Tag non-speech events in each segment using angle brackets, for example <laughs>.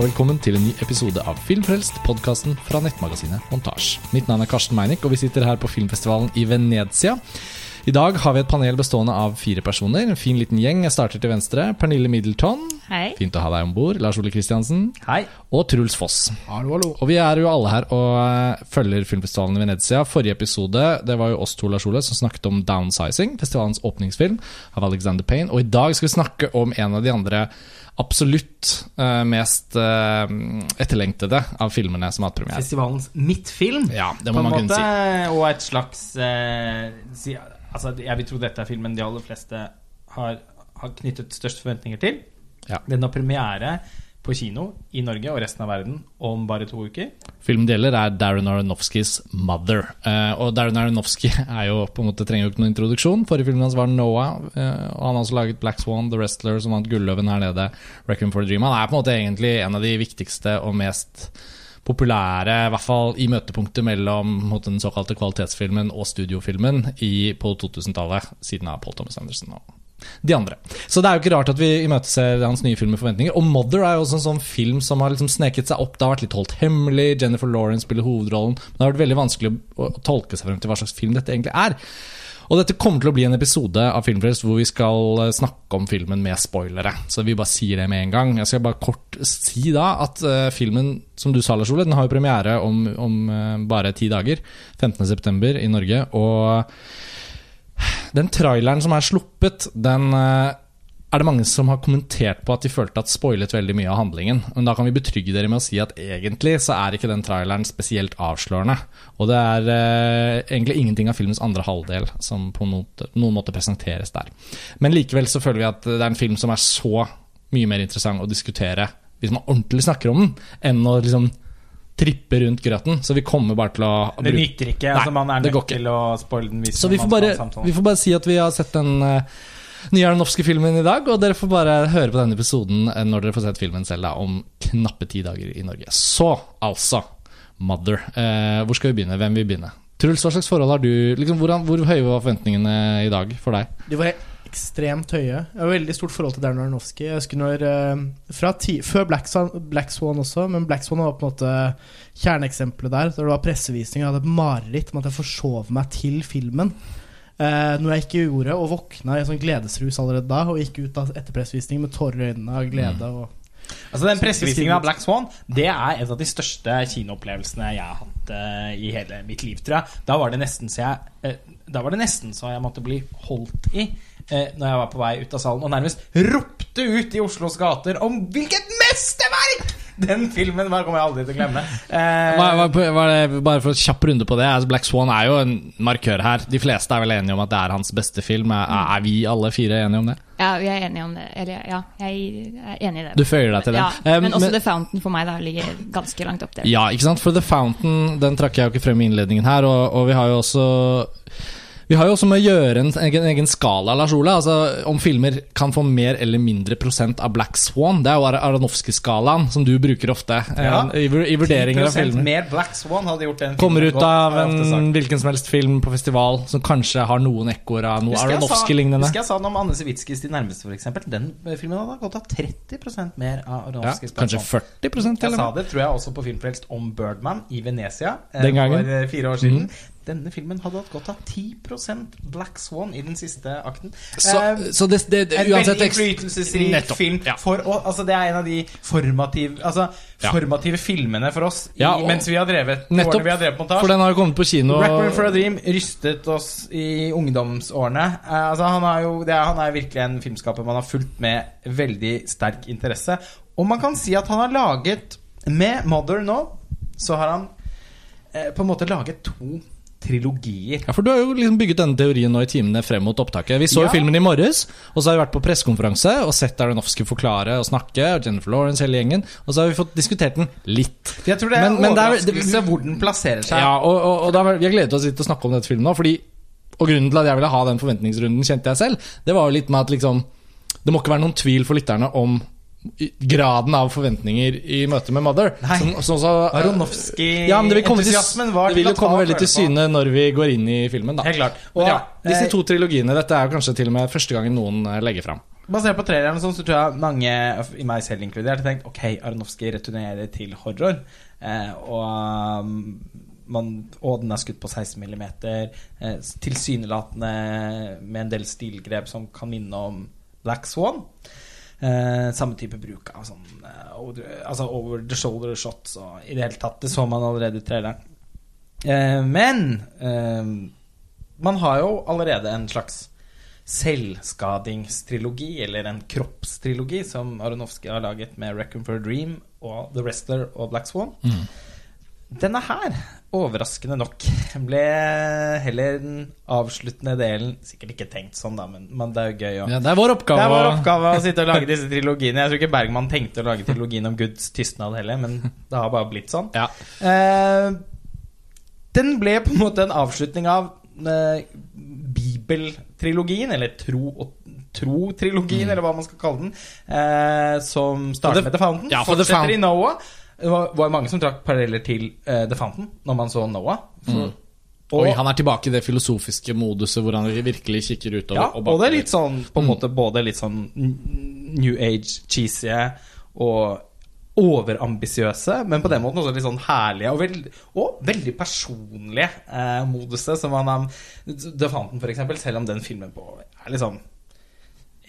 og velkommen til en ny episode av Filmfrelst, podkasten fra nettmagasinet Montasj. Mitt navn er Karsten Meinick, og vi sitter her på filmfestivalen i Venezia. I dag har vi et panel bestående av fire personer. En fin liten gjeng. Jeg starter til venstre. Pernille Middleton. Hei. Fint å ha deg om bord. Lars Ole Kristiansen. Hei. Og Truls Foss. Hallo, hallo. Og vi er jo alle her og eh, følger filmfestivalen i Venezia. Forrige episode det var jo oss to Lars Ole, som snakket om 'Downsizing', festivalens åpningsfilm av Alexander Payne. Og i dag skal vi snakke om en av de andre absolutt uh, mest uh, etterlengtede av filmene som har hatt premiere. Festivalens midtfilm, Ja, det på må en man kunne måte. si. Og et slags uh, si, Altså, jeg vil tro dette er filmen de aller fleste har, har knyttet størst forventninger til. Ja. Den har premiere på kino i Norge og resten av verden om bare to uker. Filmen det gjelder, er Darren Aronofskys 'Mother'. Eh, og Darren Aronofsky <laughs> er jo på en måte trenger jo ikke noen introduksjon. Forrige filmen hans var 'Noah'. eh, og Han har også laget 'Black Swan', 'The Wrestler', som vant Gulløven her nede. 'Reckon for a Dream'. Han er på en måte egentlig en av de viktigste og mest populære, i hvert fall i møtepunktet mellom den såkalte kvalitetsfilmen og studiofilmen i, på 2000-tallet, siden av Paul Thomas Anderson og de andre. Så det er jo ikke rart at vi imøteser hans nye film med forventninger. Og 'Mother' er jo også en sånn film som har liksom sneket seg opp. Det har vært litt holdt hemmelig. Jennifer Lawrence spiller hovedrollen. Men det har vært veldig vanskelig å, tolke seg frem til hva slags film dette egentlig er. Og dette kommer til å bli en episode av Filmfrelst hvor vi skal eh, snakke om filmen med spoilere. Så vi bare sier det med en gang. Jeg skal bare kort si da at uh, filmen, som du sa, Lars Ole, den har jo premiere om, om uh, bare ti dager. 15.9. i Norge. Og den traileren som er sluppet, den eh, er det mange som har kommentert på at de følte at spoilet veldig mye av handlingen. Men da kan vi betrygge dere med å si at egentlig så er ikke den traileren spesielt avslørende. Og det er eh, egentlig ingenting av filmens andre halvdel som på noen, noen måte presenteres der. Men likevel så føler vi at det er en film som er så mye mer interessant å diskutere hvis man ordentlig snakker om den, enn å liksom trippe rundt grøten. Så vi kommer bare til å Det nytter ikke. Nei, altså, man er nødt til å spoile den. Så vi får, bare, vi får bare si at vi har sett den uh, nye Aronofsky filmen i dag, og dere får bare høre på denne episoden uh, når dere får sett filmen selv da, om knappe ti dager i Norge. Så, altså, Mother. Uh, hvor skal vi begynne? Hvem vil begynne? Truls, hva slags forhold har du liksom, hvordan, Hvor høye var forventningene i dag for deg? De var ekstremt høye. Jeg har veldig stort forhold til Darren Aronofsky. Jeg husker når eh, fra ti, Før Black Swan, Black Swan også, men Black Swan var på en måte kjerneeksempelet der. Da det var pressevisning, jeg hadde et mareritt om at jeg forsov meg til filmen. Eh, noe jeg ikke gjorde, og våkna i en sånn gledesrus allerede da. Og gikk ut av etter pressevisningen med tårer i øynene av glede. Og Altså Den pressevisningen av Black Swan Det er en av de største kinoopplevelsene jeg har hatt eh, i hele mitt liv, tror jeg. Da var det nesten så jeg eh, Da var det nesten så jeg måtte bli holdt i eh, når jeg var på vei ut av salen og nærmest ropte ut i Oslos gater om hvilket mesterverk den filmen bare kommer jeg aldri til å glemme. Eh, er det, bare for en kjapp runde på det. Black Swan er jo en markør her. De fleste er vel enige om at det er hans beste film. Er, er vi alle fire enige om det? Ja, vi er enige om det. Eller ja, jeg er enig i det. Du føyer deg til det? Ja, Eh, men også men- The Fountain for meg da ligger ganske langt opp der. Ja, ikke sant? For The Fountain den trakk jeg jo ikke frem i innledningen her, og, og vi har jo også vi har jo også med å gjøre en egen, egen skala, Lars Ole. Altså, om filmer kan få mer eller mindre prosent av Black Swan. Det er jo Ar- Aronofsky-skalaen, som du bruker ofte eh, Ja. i, i vurderinger av 10% filmer. mer Black Swan hadde gjort den Kommer ut av en hvilken som helst film på festival som kanskje har noen ekkoer av noe Aronofsky-lignende. Husker jeg sa noe om Anne Sewitskis De nærmeste, eksempel Den eh, filmen hadde gått av 30% mer av Ja, Aronofskys kanskje 40 til Jeg sa det, tror jeg, også på Filmfrelst om Birdman i Venezia eh, Den gangen. for fire år siden. Mhm. Denne filmen hadde hatt godt av 10% Black Swan i den siste akten. Så, um, så det, det, det en veldig innflytelsesrik film. ja. For, og, altså, det er en av de formative, altså, Ja. formative filmene for oss i, Ja, og- mens vi har drevet Nettopp, vi har drevet montasje. for den har kommet på kino. Requiem for a Dream rystet oss i ungdomsårene. Uh, altså, han, er jo, det er, han er virkelig en filmskaper man har fulgt med veldig sterk interesse. Og man kan si at han har laget Med Mother nå, så har han eh, på en måte laget to trilogier. Ja, for Du har jo liksom bygget denne teorien nå i timene frem mot opptaket. Vi så jo Ja. filmen i morges, og så har vi vært på pressekonferanse og sett Aronofsky forklare og snakke, og Jennifer Lawrence hele gjengen, og så har vi fått diskutert den litt. Jeg tror det er Men- en er- overraskelse hvor den plasserer seg. Ja, og, og, og der, Vi har gledet oss litt til å snakke om dette filmen nå, fordi Og grunnen til at jeg ville ha den forventningsrunden, kjente jeg selv, det var jo litt med at liksom Det må ikke være noen tvil for lytterne om graden av forventninger i møte med Mother. Nei. Som, som Ja, til, Aronofsky-entusiasmen var det vil jo komme veldig til syne når vi går inn i filmen. da Helt klart. Og, ja, Disse eh, to trilogiene, dette er jo kanskje til og med første gangen noen eh, legger fram. basert på traileren sånn, så tror jeg mange, i meg selv inkludert, har tenkt ok, Aronofsky returnerer til horror. Eh, og, um, man, og den er skutt på 16 mm. Eh, tilsynelatende med en del stilgrep som kan minne om Black Swan. Eh, samme type bruk av sånn eh, over, altså over the shoulder shots og i det hele tatt. Det så man allerede i traileren. Eh, men eh, man har jo allerede en slags selvskadingstrilogi, eller en kroppstrilogi, som Aronofsky har laget med 'Reckon for a Dream' og 'The Wrestler' og 'Black Swan'. Mm. Denne her, overraskende nok, ble heller den avsluttende delen Sikkert ikke tenkt sånn, da, men, men det er jo gøy å Ja, det er vår oppgave. det er vår oppgave å sitte og lage disse trilogiene. Jeg tror ikke Bergman tenkte å lage trilogien om Guds tystnad heller, men det har bare blitt sånn. Ja. Eh, den ble på en måte en avslutning av eh, bibeltrilogien, eller tro og tro-trilogien, eller hva man skal kalle den, eh, som starter med The Fountain. Ja, for The fortsetter Fountain- i Noah. Det var, var mange som trakk paralleller til uh, The Fountain når man så Noah. For, og, Oi, han er tilbake i det filosofiske moduset hvor han virkelig kikker utover. ja, og og det er litt sånn på en måte både litt sånn New Age cheesy og overambisiøse, men på den måten også litt sånn herlige og, veld, og veldig personlige eh, moduset som han har The Fountain, for eksempel, selv om den filmen på er liksom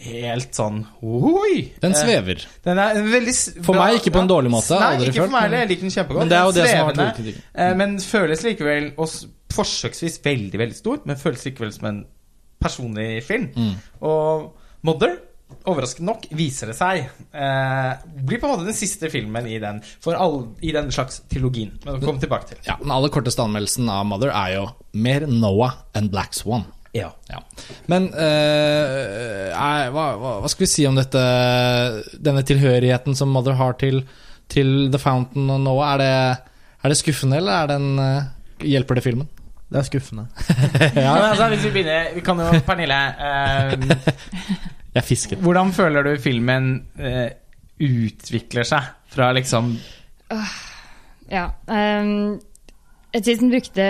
helt sånn oi! Den Eh, svever. den er veldig For bra- meg ikke på en dårlig måte, Nei, ikke følt, for meg heller. Jeg liker den kjempegodt. Men det er jo det som har vært eh, Men føles likevel og forsøksvis veldig, veldig stor, men føles likevel som en personlig film. Mm. Og Mother, overraskende nok, viser det seg eh, blir på en måte den siste filmen i den all, i den slags trilogien. Men kom tilbake til. Ja, Den aller korteste anmeldelsen av Mother er jo mer Noah enn Black Swan. Ja. Ja. Men eh, hva, hva, hva skal vi si om dette denne tilhørigheten som Mother har til, til The Fountain og Noah? Er det, er det skuffende, eller er en, eh, hjelper det filmen? Det er skuffende. <laughs> ja. Men altså, hvis vi begynner Vi kan jo, Pernille eh, Jeg fisker. Hvordan føler du filmen eh, utvikler seg fra liksom Ja. Um, jeg syns den brukte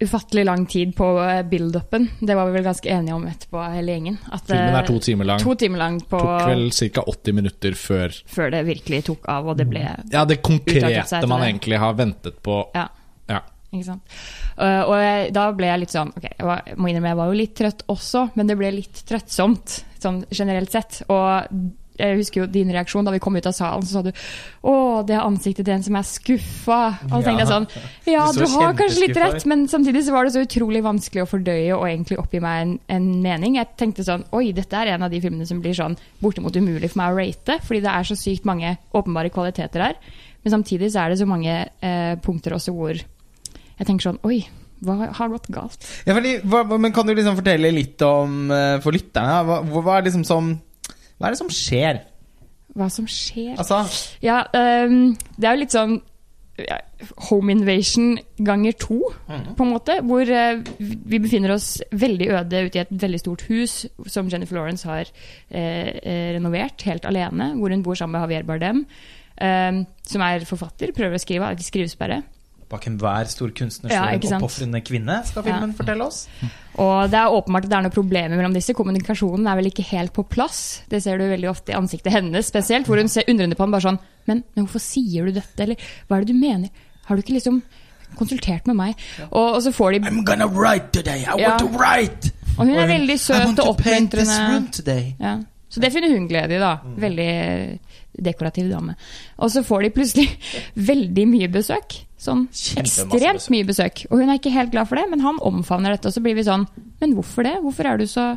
ufattelig lang tid på eh, build-upen. Det var vi vel ganske enige om etterpå, hele gjengen. At, Filmen er eh, to timer lang. To timer lang på, Tok vel ca. 80 minutter før før det virkelig tok av, og det ble Ja, det konkrete man det. egentlig har ventet på. Ja. Ja. Ikke sant? Uh, og jeg, da ble jeg litt sånn Ok, jeg var, må innrømme jeg var jo litt trøtt også, men det ble litt trøttsomt sånn generelt sett. Og jeg husker jo din reaksjon da vi kom ut av salen, så sa du Å, det er ansiktet til en som er skuffa. Og så tenkte jeg sånn Ja, Du har kanskje litt rett, men samtidig så var det så utrolig vanskelig å fordøye og egentlig oppgi meg en, en mening. Jeg tenkte sånn Oi, dette er en av de filmene som blir sånn bortimot umulig for meg å rate, fordi det er så sykt mange åpenbare kvaliteter her. Men samtidig så er det så mange eh, punkter også hvor jeg tenker sånn Oi, hva har gått galt? Ja, fordi, hva, men kan du liksom fortelle litt om eh, for lytterne? Hva, hva er liksom som Hva er det som skjer? Hva som skjer? Altså Ja, um, det er jo litt sånn ja, Home invasion ganger to, på en måte. Hvor uh, vi befinner oss veldig øde ute i et veldig stort hus som Jennifer Lawrence har eh, renovert helt alene. Hvor hun bor sammen med Javier Bardem, uh, som er forfatter. Prøver å skrive, har ikke skrivesperre. Bak enhver stor kunstner som ja, en oppofrende kvinne, skal filmen fortelle oss. Og det er åpenbart at det er noen problemer mellom disse. Kommunikasjonen er vel ikke helt på plass. Det ser du veldig ofte i ansiktet hennes spesielt, hvor hun ser undrende på ham bare sånn men, men hvorfor sier du dette, eller hva er det du mener? Har du ikke liksom konsultert med meg? Og, og så får de I'm gonna write today. I Ja. want to write. Og hun er veldig I søt want og to paint this room oppmuntrende. today. Ja. Så det finner hun glede i, da. Veldig dekorativ dame. Og så får de plutselig <laughs> veldig mye besøk. Sånn ekstremt besøk. mye besøk. Og hun er ikke helt glad for det, men han omfavner dette. Og så blir vi sånn Men hvorfor det? Hvorfor er du så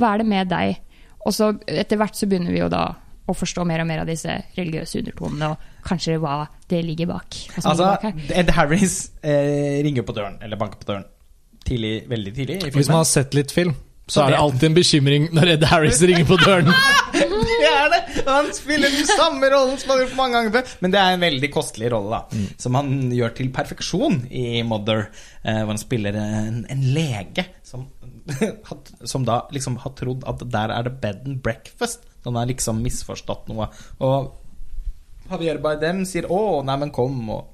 Hva er det med deg? Og så etter hvert så begynner vi jo da å forstå mer og mer av disse religiøse undertonene, og kanskje hva det ligger bak. Altså, ligger bak. Ed Harris eh, ringer på døren, eller banker på døren, tidlig, veldig tidlig i Hvis man har sett litt film, så er det alltid en bekymring når Ed Harris ringer på døren. <laughs> Er det! Han spiller den samme rollen som han har gjort mange ganger før. Men det er en veldig kostelig rolle, da. Som han gjør til perfeksjon i Mother. Eh, hvor han spiller en, en lege som, <laughs> som da liksom har trodd at der er det bed and breakfast. Han har liksom misforstått noe. Og Javier Bardem sier 'Å, nei, men kom', og,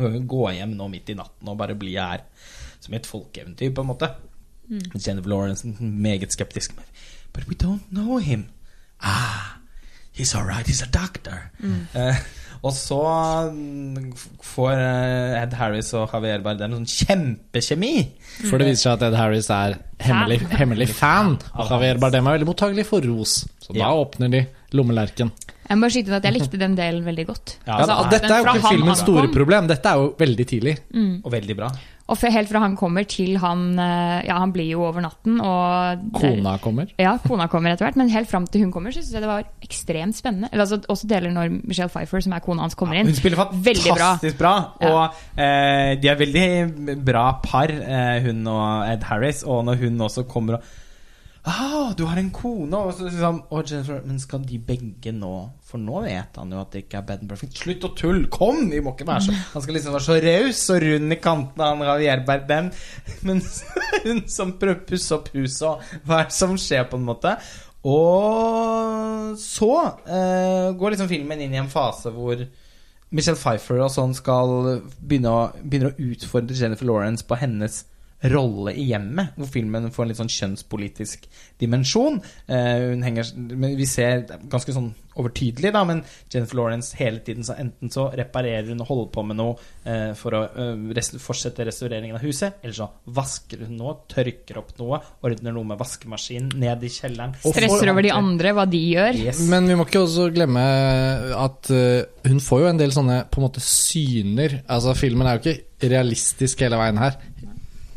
gå hjem nå midt i natten og bare bli her. Som i et folkeeventyr, på en måte. Jennifer Lawrence meget skeptisk. But we don't know him. Ah, he's alright, he's a doctor. Eh, og så mm, får eh, Ed Harris og Javier Bardem en sånn kjempekjemi. For det viser seg at Ed Harris er hemmelig, hemmelig fan, og Javier Bardem er veldig mottagelig for ros. Så da Ja. åpner de lommelerken. Jeg må bare skyte inn at jeg likte den delen veldig godt. Ja, Altså, Ja, dette er jo ikke filmens store problem. Dette er jo veldig tidlig. Og veldig bra. Og for, helt fra han kommer til han eh, Ja, han blir jo over natten, og Kona kommer. Ja, kona kommer etter hvert, men helt fram til hun kommer, så syns jeg det var ekstremt spennende. Eller altså, Også deler når Michelle Pfeiffer, som er kona hans, kommer inn. Hun spiller fantastisk bra. bra. Ja. Og eh, de er veldig bra par, eh, hun og Ed Harris. Og når hun også kommer og Ah, du har en kone! Og så liksom og Jennifer, Men skal de begge nå For nå vet han jo at det ikke er bad and perfect. Slutt å tulle! Kom! Vi må ikke være så Han skal liksom være så raus og rund i kantene, han Javier Bardem. <laughs> Men <laughs> hun som prøver å pusse opp huset, og hva er det som skjer, på en måte? Og så eh, går liksom filmen inn i en fase hvor Michelle Pfeiffer og sånn skal begynne å, begynne å utfordre Jennifer Lawrence på hennes rolle i hjemmet, hvor filmen får en litt sånn kjønnspolitisk dimensjon. Eh, hun henger, men vi ser er ganske sånn overtydelig, da, men Jennifer Lawrence hele tiden så enten så reparerer hun og holder på med noe eh, for å eh, rest fortsette restaureringen av huset, eller så vasker hun noe, tørker opp noe, ordner noe med vaskemaskin ned i kjelleren. Stresser over de andre, hva de gjør. Yes. Men vi må ikke også glemme at hun får jo en del sånne på en måte syner. Altså Filmen er jo ikke realistisk hele veien her.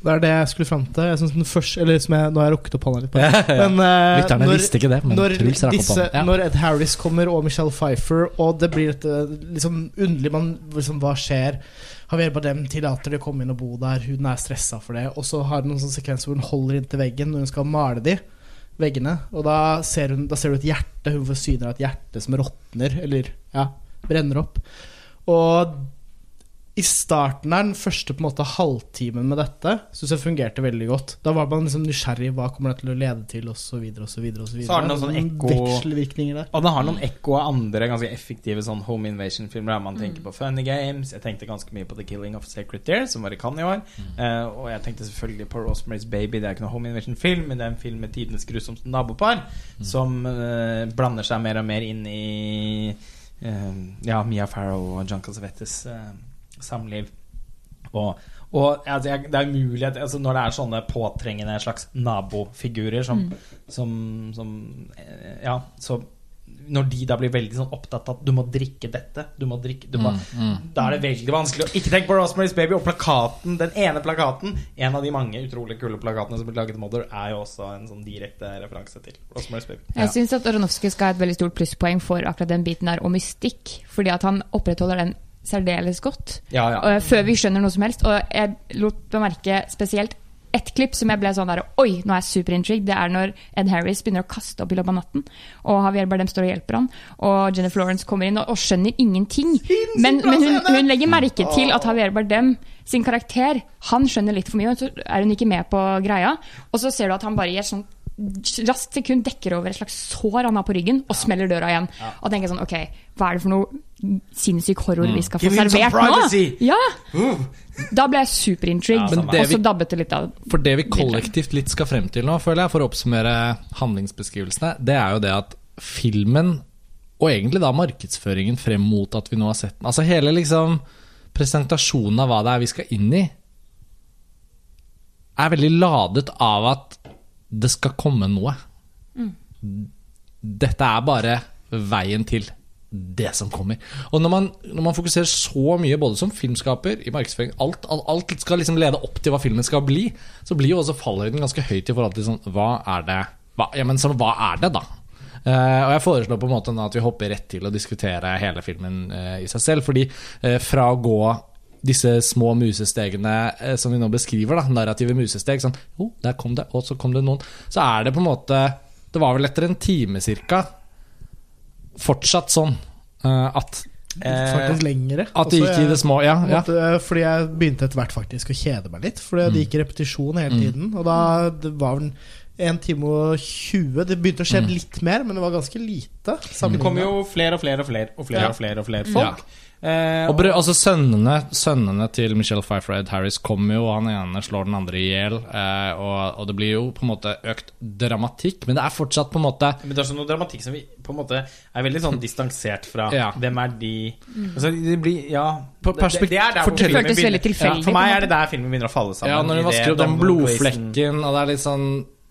Det er det jeg skulle fram til. Jeg synes den første, eller som jeg, Nå har jeg rukket opp hånda litt. på <laughs> det. Men, uh, Lytterne når- visste ikke det, men når, disse. Ja. når Ed Harris kommer og Michelle Pfeiffer, og det blir dette liksom underlig man, liksom, Hva skjer? Javier Bardem tillater de å komme inn og bo der, hun er stressa for det. Og så har hun noen sånne sekvenser hvor hun holder inntil veggen når hun skal male de veggene. Og da ser, hun, da ser du et hjerte, hun får syner av et hjerte som råtner, eller ja, brenner opp. Og i starten av den første på en måte halvtimen med dette, syns jeg fungerte veldig godt. Da var man liksom nysgjerrig. Hva kommer det til å lede til, osv., videre, og Så så har den noen sånne ekko- Vekselvirkninger der. Og den har noen ekko av andre ganske effektive sånn home invasion-filmer. Der man tenker på Funny Games. Jeg tenkte ganske mye på The Killing of Sacred Deer, som var i Cannes i år. Eh, og jeg tenkte selvfølgelig på Rosemary's Baby. Det er ikke noen home invasion-film, men det er en film med tidenes grusomste nabopar, som uh, blander seg mer og mer inn i uh, ja, Mia Farrow og John Cassavetes eh, samliv. Og, og altså, jeg, det er umulig altså, Når det er sånne påtrengende slags nabofigurer som, som, som eh, Ja, så når de da blir veldig sånn opptatt av at du må drikke dette du må drikke, du må, Da er det veldig vanskelig å ikke tenke på Rosemary's Baby. Og plakaten, den ene plakaten, en av de mange utrolig kule plakatene som ble laget i Mother, er jo også en sånn direkte referanse til Rosemary's Baby. Jeg syns at Aronofsky skal ha et veldig stort plusspoeng for akkurat den biten der, og mystikk. Fordi at han opprettholder den særdeles godt. Ja, ja. Før vi skjønner noe som helst. Og jeg lot bemerke spesielt ett klipp som jeg ble sånn der Oi, nå er jeg superintrigued. Det er når Ed Harris begynner å kaste opp i løpet av natten. Og Javier Bardem står og hjelper han. Og Jennifer Lawrence kommer inn og, og skjønner ingenting. Men, men hun, hun legger merke til at Javier Bardem sin karakter Han skjønner litt for mye, og så er hun ikke med på greia. Og så ser du at han bare gir sånn raskt sekund dekker over et slags sår han har på ryggen, og smeller døra igjen. Og tenker sånn Ok, hva er det for noe sinnssyk horror vi skal få servert nå? Ja! Da ble jeg superintrigued. Ja, og så dabbet det litt av. For det vi kollektivt litt skal frem til nå, føler jeg, for å oppsummere handlingsbeskrivelsene, det er jo det at filmen, og egentlig da markedsføringen frem mot at vi nå har sett den Altså hele liksom presentasjonen av hva det er vi skal inn i, er veldig ladet av at det skal komme noe. Dette er bare veien til det som kommer. Og når man, når man fokuserer så mye, både som filmskaper, i markedsføring alt, alt, skal liksom lede opp til hva filmen skal bli, så blir jo også fallhøyden ganske høyt i forhold til sånn Hva er det hva, ja, men så, hva er det, da? Uh, og jeg foreslår på en måte at vi hopper rett til å diskutere hele filmen uh, i seg selv. Fordi uh, fra å gå disse små musestegene som vi nå beskriver, da, narrative musesteg sånn, oh, der kom det, og så kom det noen. Så er det på en måte Det var vel etter en time cirka fortsatt sånn eh, at, Faktisk lengre. at det gikk i det små. Ja, ja. Fordi jeg begynte etter hvert faktisk å kjede meg litt. Fordi det gikk i repetisjon hele tiden. Og da det var det 1 time og 20. Det begynte å skje Mm. litt mer, men det var ganske lite. Det kom kommer jo flere og flere og flere og flere og flere, og flere folk. Eh, Og brø, altså sønnene, sønnene til Michelle Pfeiffer og Ed Harris kommer jo, og han ene slår den andre i hjel. Eh, og, og det blir jo på en måte økt dramatikk, men det er fortsatt på en måte Men det er sånn noe dramatikk som vi på en måte er veldig sånn <laughs> distansert fra. Ja. Hvem er de altså, Det blir Ja. Det, det, det er der fortell- filmen begynner- tilfeldig, Ja, for meg er det der filmen begynner å falle sammen. Ja, når hun vasker opp den blodflekken, og det er litt sånn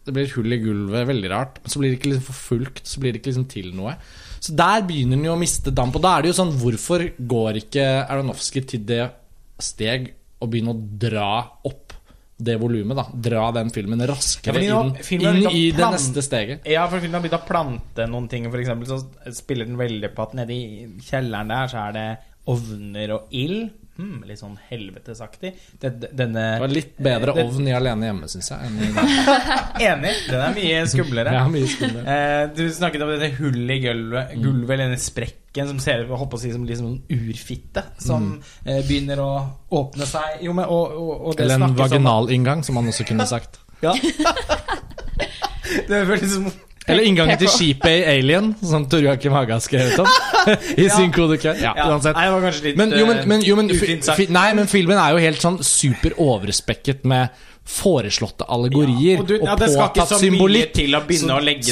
Det blir hull i gulvet, veldig rart. Men så blir det ikke liksom forfulgt, så blir det ikke liksom til noe. Så der begynner den jo å miste damp. Og da er det jo sånn, hvorfor går ikke Aronofsky til det steg å begynne å dra opp det volumet, da? Dra den filmen raskere ja, nå- inn, filmen inn i det neste steget. Ja, for filmen har begynt å plante noen ting. Eksempel så spiller den veldig på at nede i kjelleren der så er det ovner og ild. Hmm, litt sånn helvetesaktig. Det, denne Det var litt bedre det- ovn i Alene hjemme, syns jeg. <laughs> Enig. Den er mye skumlere. Ja, mye skumlere. <laughs> Eh, du snakket om dette hullet i gulvet, gulvet eller denne sprekken som ser ut holdt på å si, som liksom en urfitte som eh, begynner å åpne seg. Jo, men, og, og, og det Eller en vaginalinngang, som man også kunne sagt. <laughs> Ja. det føles som Eller inngangen til skipet i Alien, som Tor Joakim Haga har skrevet om. <laughs> I Ja. sin kodekør. Ja, ja, uansett. Nei, det var kanskje litt Men, jo, men, men, jo, men eh, fi, ufint sagt. fi, Nei, men filmen er jo helt sånn super overspekket med foreslåtte allegorier Ja, og du- ja, og påtatt symbolikk.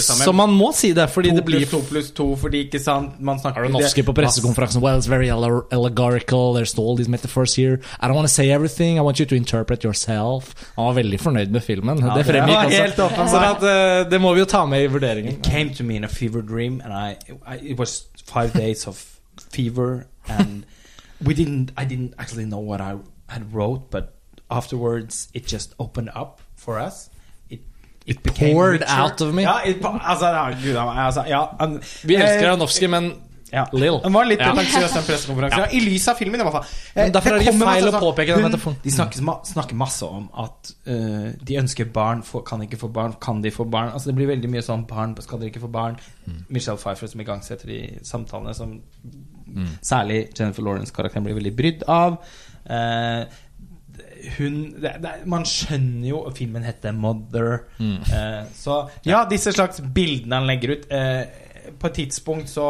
Så- Så man må si det, fordi To det blir to pluss to, fordi ikke sant Man snakker Aronofsky på pressekonferansen? Well, it's very allegorical. There's all these metaphors here. I don't want to say everything. I want you to interpret yourself. Han var veldig fornøyd med filmen. Ja, Det fremgikk var også. helt åpenbart. Så at, uh, det må vi jo ta med i vurderingen. It came to me in a fever dream, and I, I it was five days of fever, and we didn't. I didn't actually know what I had wrote, but afterwards it just opened up for us. It poured richer. out of me. Ja, it, altså, ja, gud, altså, ja, an, Vi elsker eh, Aronofsky, men ja. Lil. Den var litt Ja. pretensiøs, den pressekonferansen. Ja. I lys av filmen, i hvert fall. Men derfor det er det ikke feil å sånn- påpeke den metaforen. De snakker, snakker masse om at uh, de ønsker barn, for, kan ikke få barn, kan de få barn? Altså Det blir veldig mye sånn barn, skal dere ikke få barn? Michelle Pfeiffer som igangsetter de samtalene som særlig Jennifer Lawrence-karakteren blir veldig brydd av. Eh, hun det, det, Man skjønner jo Filmen heter 'Mother'. Eh, så ja, disse slags bildene han legger ut eh, På et tidspunkt så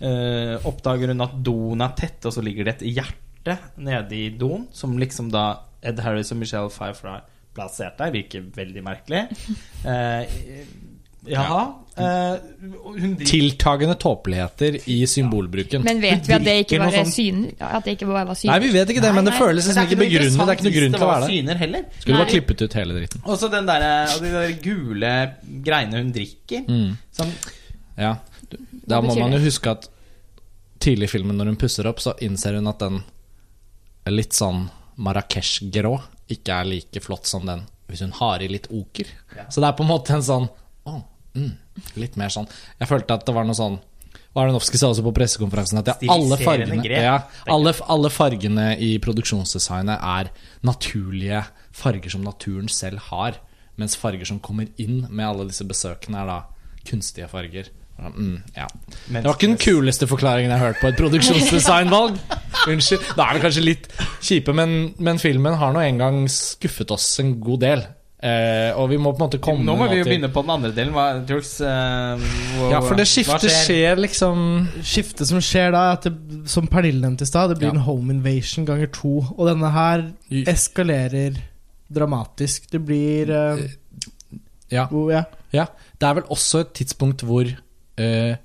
eh, oppdager hun at doen er tett, og så ligger det et hjerte nede i doen, som liksom da Ed Harris og Michelle Pfeiffer har plassert der. Virker veldig merkelig. <laughs> Eh, jaha. Eh, hun driver Tiltagende tåpeligheter i symbolbruken Men vet vi at det ikke var sånn- syn, At det ikke var syn? Nei, vi vet ikke det, men det Nei, føles liksom ikke begrunnet. Det er ikke noe grunn til å være det. heller. Skulle bare klippet ut hele dritten. Og så den der, de der gule greiene hun drikker. Mm. Som, Ja. Da må man jo huske at tidlig i filmen, når hun pusser opp, så innser hun at den litt sånn Marrakech-grå ikke er like flott som den hvis hun har i litt oker. Så det er på en måte en sånn Å, mm, litt mer sånn. Jeg følte at det var noe sånn Aronofsky sa også på pressekonferansen at ja, alle, fargene, ja, alle, alle fargene i produksjonsdesignet er naturlige farger som naturen selv har. Mens farger som kommer inn med alle disse besøkene, er da kunstige farger. Mm, ja. Det var ikke den kuleste forklaringen jeg har hørt på et produksjonsdesignvalg. <laughs> Unnskyld. Da er det kanskje litt kjipe, men, men filmen har nå engang skuffet oss en god del. Eh, og vi må på en måte komme nå må vi jo til- begynne på den andre delen. Hva, Truls, uh, hvor- Ja, for det skiftet skjer liksom Skiftet som skjer da, at det, som Pernille nevnte i stad, det blir Ja. en home invasion ganger to. Og denne her eskalerer dramatisk. Det blir uh, Ja. hvor- ja. Ja, det er vel også et tidspunkt hvor eh,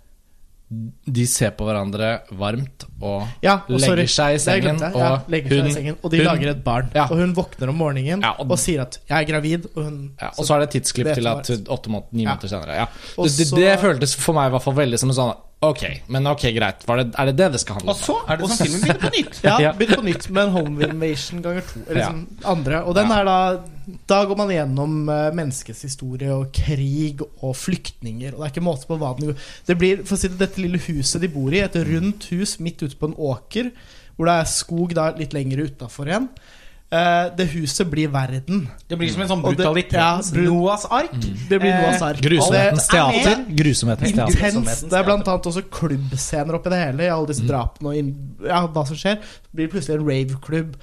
de ser på hverandre varmt og Ja, og legger sorry, seg i sengen. glemte og, Ja, legger seg hun- i sengen, og de hun- lager et barn. Ja. Og hun våkner om morgenen Ja, og- og, sier at 'jeg er gravid', og hun ja, Og så er det et tidsklipp til at åtte måneder, ni Ja. måneder senere. Det, det, det føltes for meg i hvert fall veldig som en sånn Ok, men ok, greit. Var det, er det det det skal handle om? Og så er det sånn filmen begynner på nytt. <laughs> Ja, Ja. begynner på nytt med en home invasion ganger to. Eller Ja. sånn andre. Og den Ja. er da Da går man gjennom eh, menneskets historie og krig og flyktninger. Og det er ikke måte på hva den Det blir, for å si det, dette lille huset de bor i, et rundt hus midt ute på en åker, hvor det er skog da litt lenger utafor igjen. Uh, det huset blir verden. Det blir som en sånn brutalitet. ja, bru- Noahs ark. Det blir Noas ark. Grusomhetens er teater. Grusomhetens teater. Intenst. Det er blant annet også klubbscener oppi det hele. I alle disse drapene og inn, ja, hva som skjer. Det blir plutselig en raveklubb.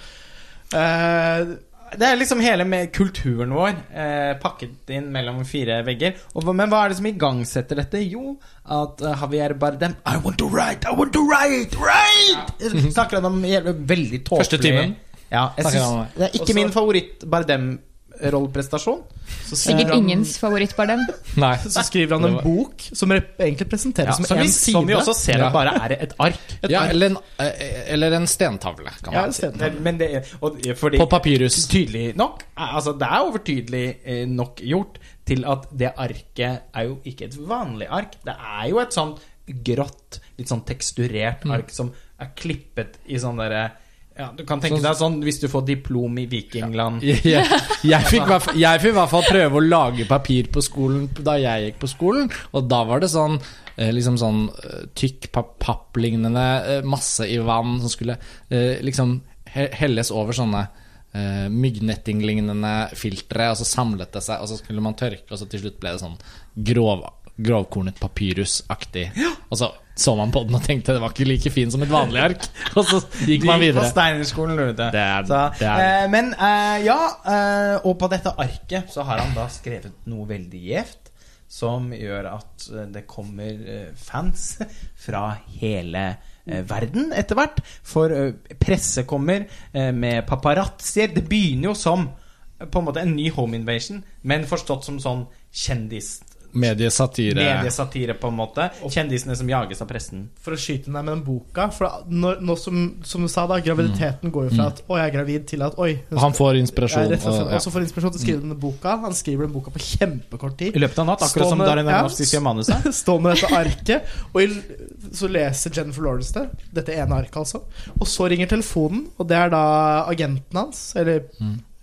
Eh, Det er liksom hele med kulturen vår eh, pakket inn mellom fire vegger. Og, men hva er det som igangsetter dette? Jo, at uh, Javier Bardem I want to write, I want to write, write! Snakker han om veldig tåpelig Første timen. Ja, synes, det. er ikke Også- min favoritt-Bardem-rolleprestasjon. Så skriver Sikkert han- ingens favoritt bare den. Nei. Så skriver han en bok som egentlig presenteres Ja, som én side. som vi også ser Ja. at bare er et ark. Et Ja, ark. eller en, eh, eller en stentavle, kan Ja, man en si. det, og, fordi, På papyrus. Tydelig nok. Altså, det er overtydelig eh, nok gjort til at det arket er jo ikke et vanlig ark. Det er jo et sånn grått, litt sånn teksturert Mm. ark som er klippet i sånn derre ja, Du kan tenke så, deg sånn hvis du får diplom i Vikingland. Jeg, <laughs> jeg, jeg, fikk, jeg fikk i hvert fall prøve å lage papir på skolen da jeg gikk på skolen, og da var det sånn eh, Liksom sånn eh, tykk papp- papplignende eh, masse i vann som skulle liksom helles over sånne uh, myggnettinglignende filtre, og så samlet det seg, og så skulle man tørke, og så til slutt ble det sånn grov, grovkornet papyrusaktig. Og så så man på den og tenkte det var ikke like fin som et vanlig ark, <laughs> og så gikk man De På videre. Steinerskolen, du vet det. Det er- så, det er- eh, men eh, ja, eh, og på dette arket så har han da skrevet noe veldig gjevt. Som gjør at eh, det kommer eh, fans <laughs> fra hele eh, verden etter hvert. For presse kommer med paparazzier. Det begynner jo som på en måte en ny home invasion, men forstått som sånn kjendis... Mediesatire. Mediesatire, på en måte. Kjendisene som jages av pressen. For å skyte deg med den boka For når, nå som, som du sa, da graviditeten går jo fra at 'oi, jeg er gravid', til at 'oi'. hun han får inspirasjon. og ja. Får inspirasjon til å skrive denne boka. Han skriver den boka på kjempekort tid. I løpet av natt, akkurat som ja. Aronofsky skriver manuset. <laughs> Står med dette arket, og i, så leser Jennifer Lawrence det. Dette ene arket, altså. Og så ringer telefonen, og det er da agenten hans, eller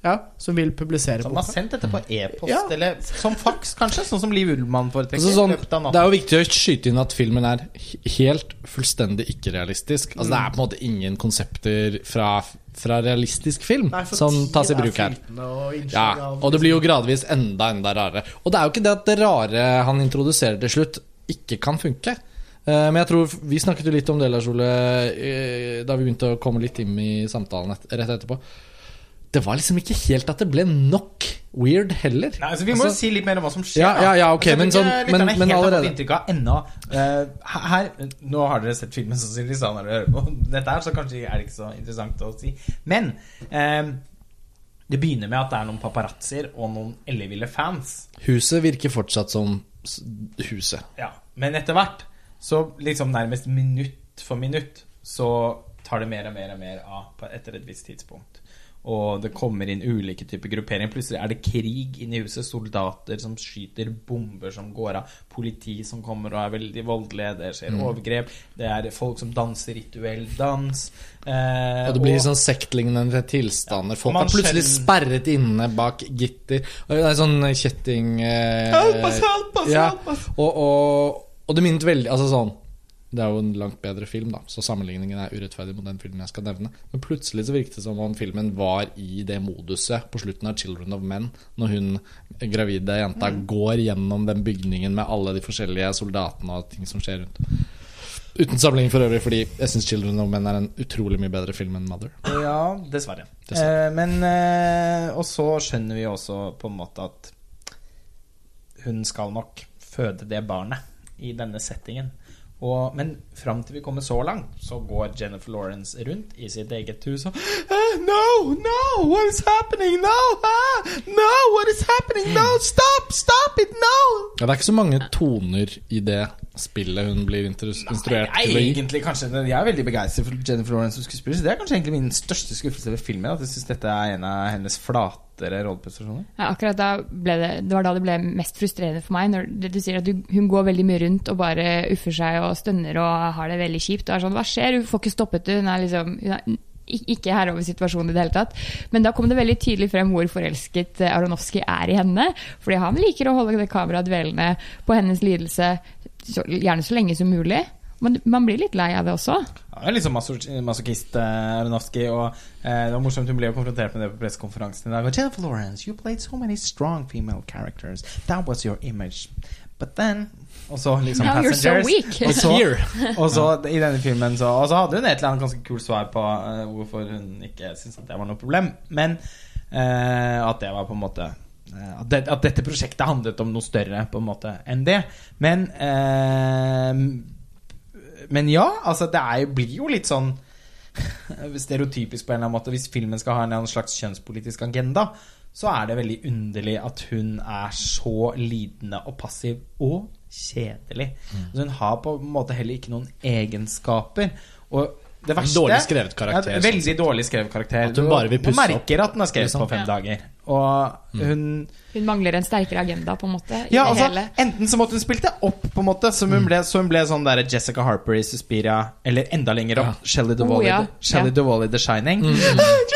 ja, som vil publisere Som har sendt dette på e-post, Ja. eller som faks, kanskje? Sånn som Liv Ullmann foretrekker. Altså sånn, det er jo viktig å skyte inn at filmen er helt fullstendig ikke-realistisk. Altså Det er på en måte ingen konsepter fra, fra realistisk film Nei, som tas i bruk her. og Ja, Og det blir jo gradvis enda, enda rarere. Og det er jo ikke det at det rare han introduserer til slutt, ikke kan funke. Eh, Men jeg tror Vi snakket jo litt om det Lars Ole eh, da vi begynte å komme litt inn i samtalen rett etterpå. Det var liksom ikke helt at det ble nok weird heller. Nei, altså, vi må jo Altså- si litt mer om hva som skjer. Ja, ja, ja, ok, Altså, men sånn- men- men allerede- inntrykk av ennå. Uh, her, nå har dere sett filmen sannsynligvis da, når dere hører på <laughs> dette her, så kanskje er det ikke så interessant å si. Men uh, det begynner med at det er noen paparazzier og noen elleville fans. Huset virker fortsatt som huset. Ja, Men etter hvert, så liksom nærmest minutt for minutt, så tar det mer og mer og mer av etter et visst tidspunkt. Og det kommer inn ulike typer grupperinger. Plutselig er det krig inne i huset. Soldater som skyter bomber som går av. Politi som kommer og er veldig voldelige. Det skjer overgrep. Det er folk som danser rituell dans. Eh, Og det blir sånn sektlignende tilstander. Folk er plutselig skjøn... sperret inne bak gitter. Og Det er sånn kjetting eh, Help us, help us, ja. help us! Og, og, og det minnet veldig Altså sånn Det er jo en langt bedre film, da, så sammenligningen er urettferdig mot den filmen jeg skal nevne. Men plutselig så virket det som om filmen var i det moduset på slutten av 'Children of Men', når hun gravide jenta Mm. går gjennom den bygningen med alle de forskjellige soldatene og ting som skjer rundt. Uten sammenligning for øvrig, fordi jeg syns 'Children of Men' er en utrolig mye bedre film enn 'Mother'. Ja, dessverre. Dessverre. Eh, men eh, Og så skjønner vi også på en måte at hun skal nok føde det barnet i denne settingen. Og, men fram til vi kommer så langt, så går Jennifer Lawrence rundt i sitt eget hus og ah, No, no, what is happening? No, ah, no, what is happening? No, stop, stop it, no! Ja, det er ikke så mange toner i det spillet hun blir instru- instruert Jeg til å er gi. egentlig kanskje Jeg er veldig begeistret for Jennifer Lawrence som skuespiller. Så det er kanskje egentlig min største skuffelse ved filmen. At jeg syns dette er en av hennes flatere rolleprestasjoner. Ja, akkurat da ble det, det var da det ble mest frustrerende for meg. Når du sier at du, hun går veldig mye rundt og bare uffer seg og stønner og har det veldig kjipt. Og er sånn, Hva skjer? Hun får ikke stoppet det. Hun er liksom hun er ikke herre over situasjonen i det hele tatt. Men da kom det veldig tydelig frem hvor forelsket eh, Aronofsky er i henne. Fordi han liker å holde det kameraet dvelende på hennes lidelse gjerne så lenge som mulig. Men man blir litt lei av det også. Han er litt sånn maso- masochist, eh, Aronofsky. Og eh, det var morsomt hun ble jo konfrontert med det på pressekonferansen i dag. Jennifer Lawrence, you played so many strong female characters. That was your image. But then Og så liksom Now you're so weak. Og så, og så i denne filmen så Og så hadde hun et eller annet ganske kult svar på uh, hvorfor hun ikke syntes at det var noe problem. Men uh, at det var på en måte at, det, at dette prosjektet handlet om noe større på en måte enn det. Men eh, Men ja, altså det er, blir jo litt sånn <laughs> stereotypisk på en eller annen måte. Hvis filmen skal ha en slags kjønnspolitisk agenda, så er det veldig underlig at hun er så lidende og passiv og kjedelig. Altså, hun har på en måte heller ikke noen egenskaper. Og det verste Dårlig skrevet karakter, Ja, sånn veldig dårlig skrevet karakter. At hun bare vil pusse opp. Man merker at den er skrevet liksom. på fem Ja. dager. Og hun Hun mangler en sterkere agenda, på en måte. I ja, det altså, hele. Enten så måtte hun spilt det opp, på en måte så hun ble, så hun ble sånn der Jessica Harper i Suspiria, eller enda lenger opp, Ja. Shelley Duvall, Oh, ja. i, Shelley Ja. The Shining. Jack! <laughs>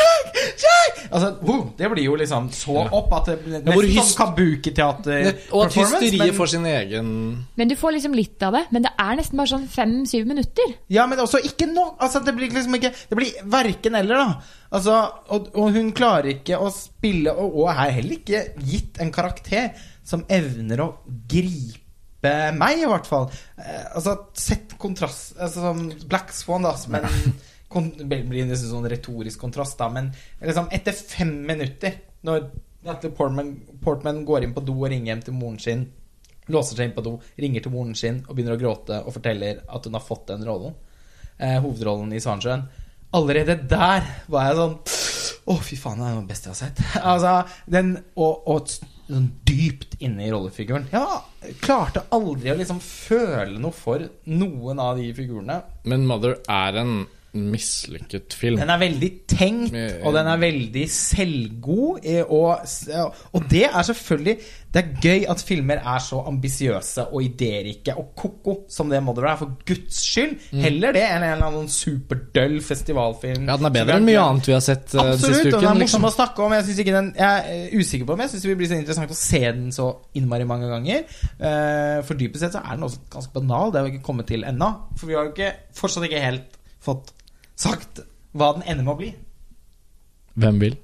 Altså, wow, det blir jo liksom så opp at det blir Ja, nesten sånn kabuki-teater Og at hysteriet men- får sin egen Men du får liksom litt av det. Men det er nesten bare sånn fem-syv minutter. Ja, men også ikke nå. Altså, det blir liksom ikke Det blir verken eller, da. Altså, og, og hun klarer ikke å spille, og, og er heller ikke gitt en karakter som evner å gripe meg, i hvert fall. Eh, altså, sett kontrast altså, Black Swan, da, men kon, <laughs> det blir en sånn retorisk kontrast, da, men liksom, etter fem minutter, når Natalie Portman, Portman går inn på do og ringer hjem til moren sin låser seg inn på do, ringer til moren sin og begynner å gråte og forteller at hun har fått den rollen. Eh, hovedrollen i Svansjøen. Allerede der var jeg sånn Å, fy faen, det er det beste jeg har sett. altså, den, og, og sånn dypt inne i rollefiguren. Ja, klarte aldri å liksom føle noe for noen av de figurene. Men Mother er en mislykket film. Den er veldig tenkt, og den er veldig selvgod. eh, Og, og det er selvfølgelig Det er gøy at filmer er så ambisiøse og idérike og ko-ko som det Mother er, for guds skyld. Heller det enn en eller annen superdøll festivalfilm. Ja, den er bedre enn mye annet vi har sett eh, Absolutt, siste og den er morsom Liksom. å snakke om. Jeg, ikke den, jeg er usikker på om jeg syns det vil bli så interessant å se den så innmari mange ganger. Eh, For dypest sett så er den også ganske banal. Det har vi ikke kommet til ennå. For vi har jo ikke, fortsatt ikke helt fått sagt hva den ender med å bli. Hvem vil?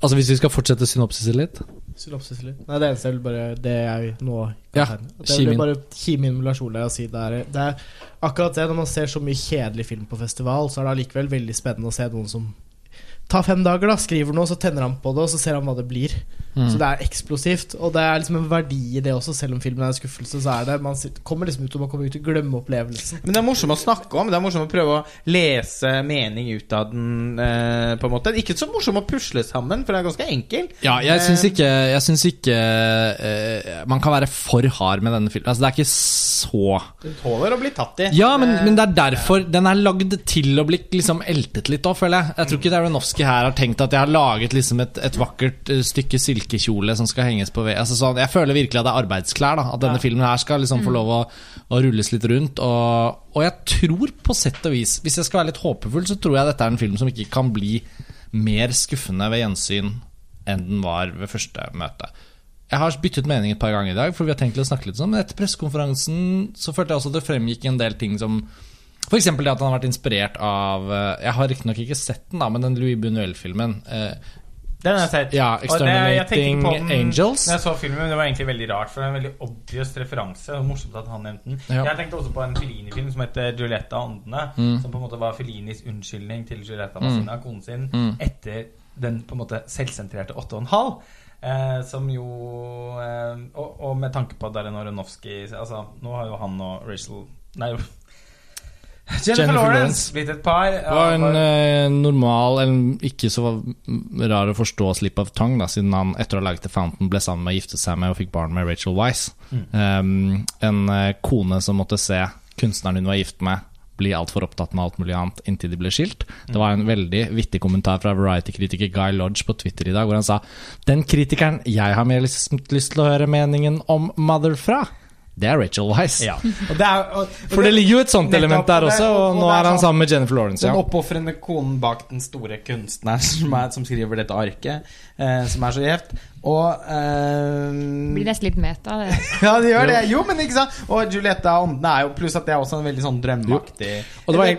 Altså Hvis vi skal fortsette synopsisen litt Synopsis litt. Nei, det eneste jeg vil bare Det jeg nå Ja, Det er bare kime inn med Lars Ole og si det er, det er akkurat det, når man ser så mye kjedelig film på festival, så er det allikevel veldig spennende å se noen som tar fem dager, da, skriver noe, så tenner han på det, og så ser han hva det blir. Mm. Så det er eksplosivt. Og det er liksom en verdi i det også, selv om filmen er en skuffelse, så er det Man kommer liksom ut og man kommer ut til å glemme opplevelsen. Men det er morsomt å snakke om. Det er morsomt å prøve å lese mening ut av den. Eh, på en måte Ikke så morsomt å pusle sammen, for det er ganske enkelt. Ja, jeg Eh, syns ikke, jeg synes ikke eh, Man kan være for hard med denne filmen. Altså Det er ikke så Den tåler å bli tatt i. Ja, men, Eh, men det er derfor den er lagd til å bli liksom eltet litt òg, føler jeg. Jeg tror ikke Aronofsky her har tenkt at jeg har laget liksom et, et vakkert stykke stykke silkekjole som skal henges på vegg. Altså sånn, jeg føler virkelig at det er arbeidsklær. da At denne filmen her skal liksom få lov å, å rulles litt rundt. Og, og jeg tror på sett og vis, hvis jeg skal være litt håpefull, så tror jeg dette er en film som ikke kan bli mer skuffende ved gjensyn enn den var ved første møte. Jeg har byttet mening et par ganger i dag, for vi har tenkt å snakke litt sånn. Men etter pressekonferansen så følte jeg også at det fremgikk en del ting som F.eks. det at han har vært inspirert av eh, Jeg har riktignok ikke sett den, da, men den Louis Buñuel-filmen. eh, Den jeg sett. Ja, Exterminating det- den Angels. Når jeg så filmen, det var egentlig veldig rart, for det er en veldig obvious referanse. Var morsomt at han nevnte den. Ja. Jeg tenkte også på en Fellini-film som heter 'Giulietta åndene', Mm. som på en måte var Fellinis unnskyldning til Giulietta Massina, konen sin, Mm. etter den på en måte selvsentrerte 8,5. Eh, som jo eh, og, og med tanke på Darren Aronofsky Altså, nå har jo han og Rachel Nei, Jennifer, Jennifer Lawrence blitt et par. Det var en eh, normal, en ikke så rar å forstå slip of tongue, da, siden han etter å ha laget The Fountain ble sammen med, giftet seg med og fikk barn med Rachel Weisz. Um, en eh, kone som måtte se kunstneren hun var gift med, bli altfor opptatt med alt mulig annet inntil de ble skilt. Det var en veldig vittig kommentar fra Variety-kritiker Guy Lodge på Twitter i dag, hvor han sa Den kritikeren jeg har mer lyst, lyst til å høre meningen om Mother fra, det er Rachel Weisz. Ja. Og det er, og, og For det ligger jo et sånt element der også, og og nå er er han sånn- sammen med Jennifer Lawrence. Den Ja. oppofrende konen bak den store kunstneren <laughs> som, er, som skriver dette arket, eh, som er så gjevt. Og eh, Blir nesten litt meta. Det. <laughs> Ja, det gjør det. Jo, men ikke sant? Og Julietta Åndene er jo Pluss at det er også en veldig sånn drømmeaktig Og det var,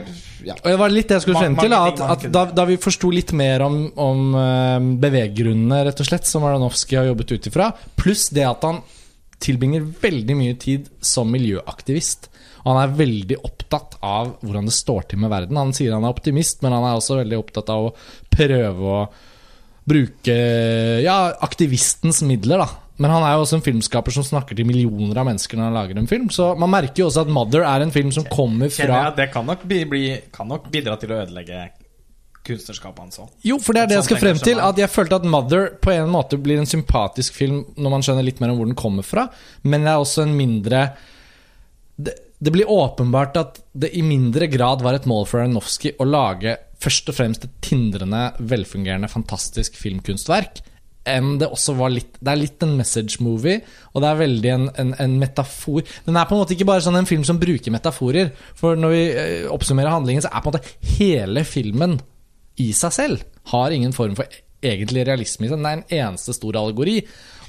ja. og det var litt det jeg skulle frem til. At, at da, da vi forsto litt mer om, om eh, beveggrunnene, rett og slett, som Aronofsky har jobbet ut ifra, pluss det at han tilbringer veldig mye tid som miljøaktivist. Og han er veldig opptatt av hvordan det står til med verden. Han sier han er optimist, men han er også veldig opptatt av å prøve å bruke ja, aktivistens midler, da. Men han er jo også en filmskaper som snakker til millioner av mennesker når han lager en film. Så man merker jo også at 'Mother' er en film som kommer Kjenner fra jeg at det kan nok, bli, bli, kan nok bidra til å ødelegge kunstnerskapet hans òg. Jo, for det er det jeg skal frem til. At jeg følte at 'Mother' på en måte blir en sympatisk film når man skjønner litt mer om hvor den kommer fra, men det er også en mindre det, det blir åpenbart at det i mindre grad var et mål for Aronofsky å lage først og fremst et tindrende, velfungerende, fantastisk filmkunstverk. Enn det også var litt Det er litt en message movie, og det er veldig en, en, en metafor. Den er på en måte ikke bare sånn en film som bruker metaforer. For når vi eh, oppsummerer handlingen, så er på en måte hele filmen i seg selv har ingen form for egentlig realisme i seg. Den er en eneste stor allegori.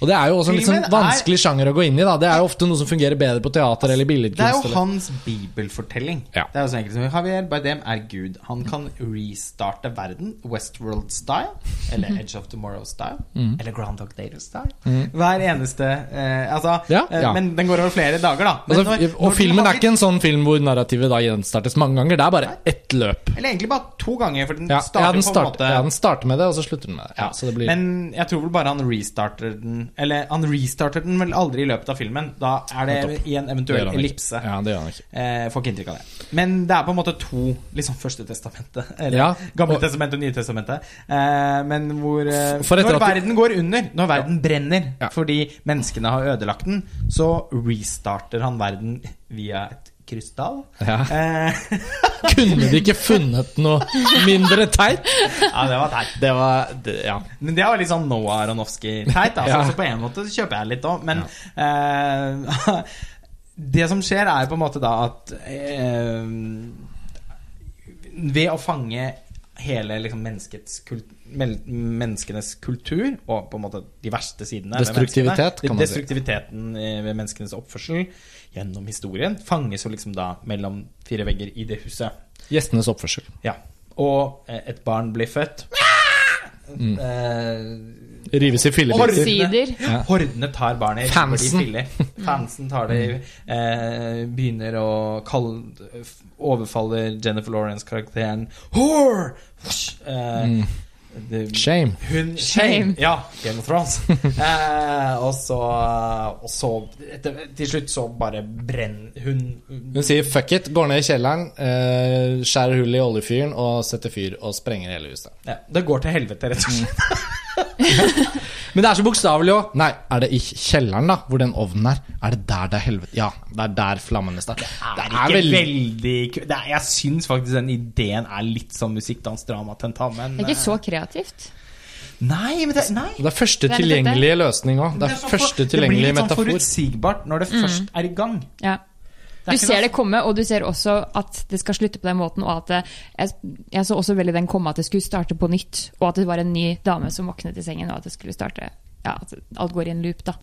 Og det er jo også en litt sånn Filmen er- vanskelig sjanger å gå inn i. da Det er jo ofte noe som fungerer bedre på teater eller Det er billedkunst. jo eller- hans bibelfortelling. Ja. Det er jo så enkelt som Javier Bardem er Gud. Han kan restarte verden Westworld-style, eller Edge of Tomorrow-style, Mm. eller Groundhog Day-style. Hver eneste eh, Altså, Ja, eh, ja. men den går over flere dager, da. Men Altså, når- når og de filmen har er ikke en sånn film hvor narrativet da gjenstartes mange ganger. Det er bare ett løp. Eller egentlig bare to ganger, for den Ja, starter ja, den, på en start, måte ja, den starter med det, og så slutter den med det. Ja, Ja, så det blir Men jeg tror vel bare han restarter den Eller han restarter den vel aldri i løpet av filmen. Da er det Nettopp. i en eventuell ellipse. Ja, det gjør han ikke. Eh, får ikke inntrykk av det. Men det er på en måte to liksom Første testamentet. <laughs> Eller Ja, Gamle og- testamentet og Nye testamentet. Eh, men hvor eh, Når verden du- går under, når verden brenner Ja. fordi menneskene har ødelagt den, så restarter han verden via et krystall. Ja. Eh, <laughs> Kunne de ikke funnet noe mindre teit? ja, det var teit. Det var det, Ja. Men det var litt sånn Noah Aronofsky-teit. Altså, Ja. Så på en måte kjøper jeg litt òg. Men eh, <laughs> det som skjer, er på en måte da at eh, Ved å fange hele liksom, menneskets kult, menneskenes kultur og på en måte de verste sidene ved Destruktivitet, menneskene, kan man. Destruktiviteten eh, ved menneskenes oppførsel gjennom historien fanges jo liksom da mellom fire vegger i det huset. Gjestenes oppførsel. Ja. Og eh, et barn blir født. Mm. Eh, Rives i fillebiter. Ja. Hordene tar barnet i Fansen. Fansen tar det eh, Begynner å kalle Overfaller Jennifer Lawrence-karakteren Whore! Eh, det- Shame. hun Shame. Ja, Game of Thrones. <laughs> eh, og så, og så etter, Til slutt så bare brenner hun Hun sier fuck it, går ned i kjelleren, eh, skjærer hull i oljefyren og setter fyr og sprenger hele huset. ja, Det går til helvete, rett og slett. <laughs> <laughs> Men det er så bokstavelig òg. Nei, er det i kjelleren, da, hvor den ovnen er? Er det der det er helvete? Ja, det er der flammene starter. Det Det er ikke veldig ku- det er, Jeg syns faktisk den ideen er litt sånn musikkdansdrama tentamen. Det er ikke så kreativt. Nei, men det, nei. Det er første Det er tilgjengelige løsning òg. Det er så første for- metafor Det blir litt sånn metafor. forutsigbart når det først er i gang. Ja. Du ser det komme, og du ser også at det skal slutte på den måten. Og at det, jeg, jeg så også veldig den komme at det skulle starte på nytt. Og at det var en ny dame som våknet i sengen, og at det skulle starte Ja, at alt går i en loop, da.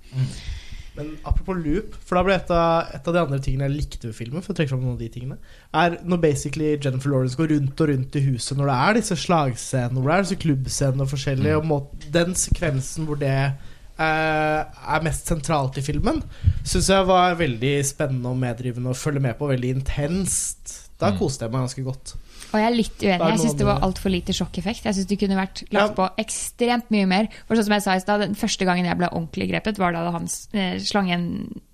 Men apropos loop, for da ble et av, et av de andre tingene jeg likte ved filmen, for å trekke fram noen av de tingene, er når basically Jennifer Lawrence går rundt og rundt i huset når det er disse slagscenene, hvor det er disse klubbscenene og forskjellige, og må, den sekvensen hvor det er mest sentralt i filmen, syns jeg var veldig spennende og medrivende å følge med på, veldig intenst. Da koste jeg meg ganske godt. Og jeg er litt uenig. Jeg syns det var altfor lite sjokkeffekt. Jeg syns det kunne vært lagt på ekstremt mye mer. For sånn som jeg sa i stad, Den første gangen jeg ble ordentlig grepet, var da han eh, slang igjen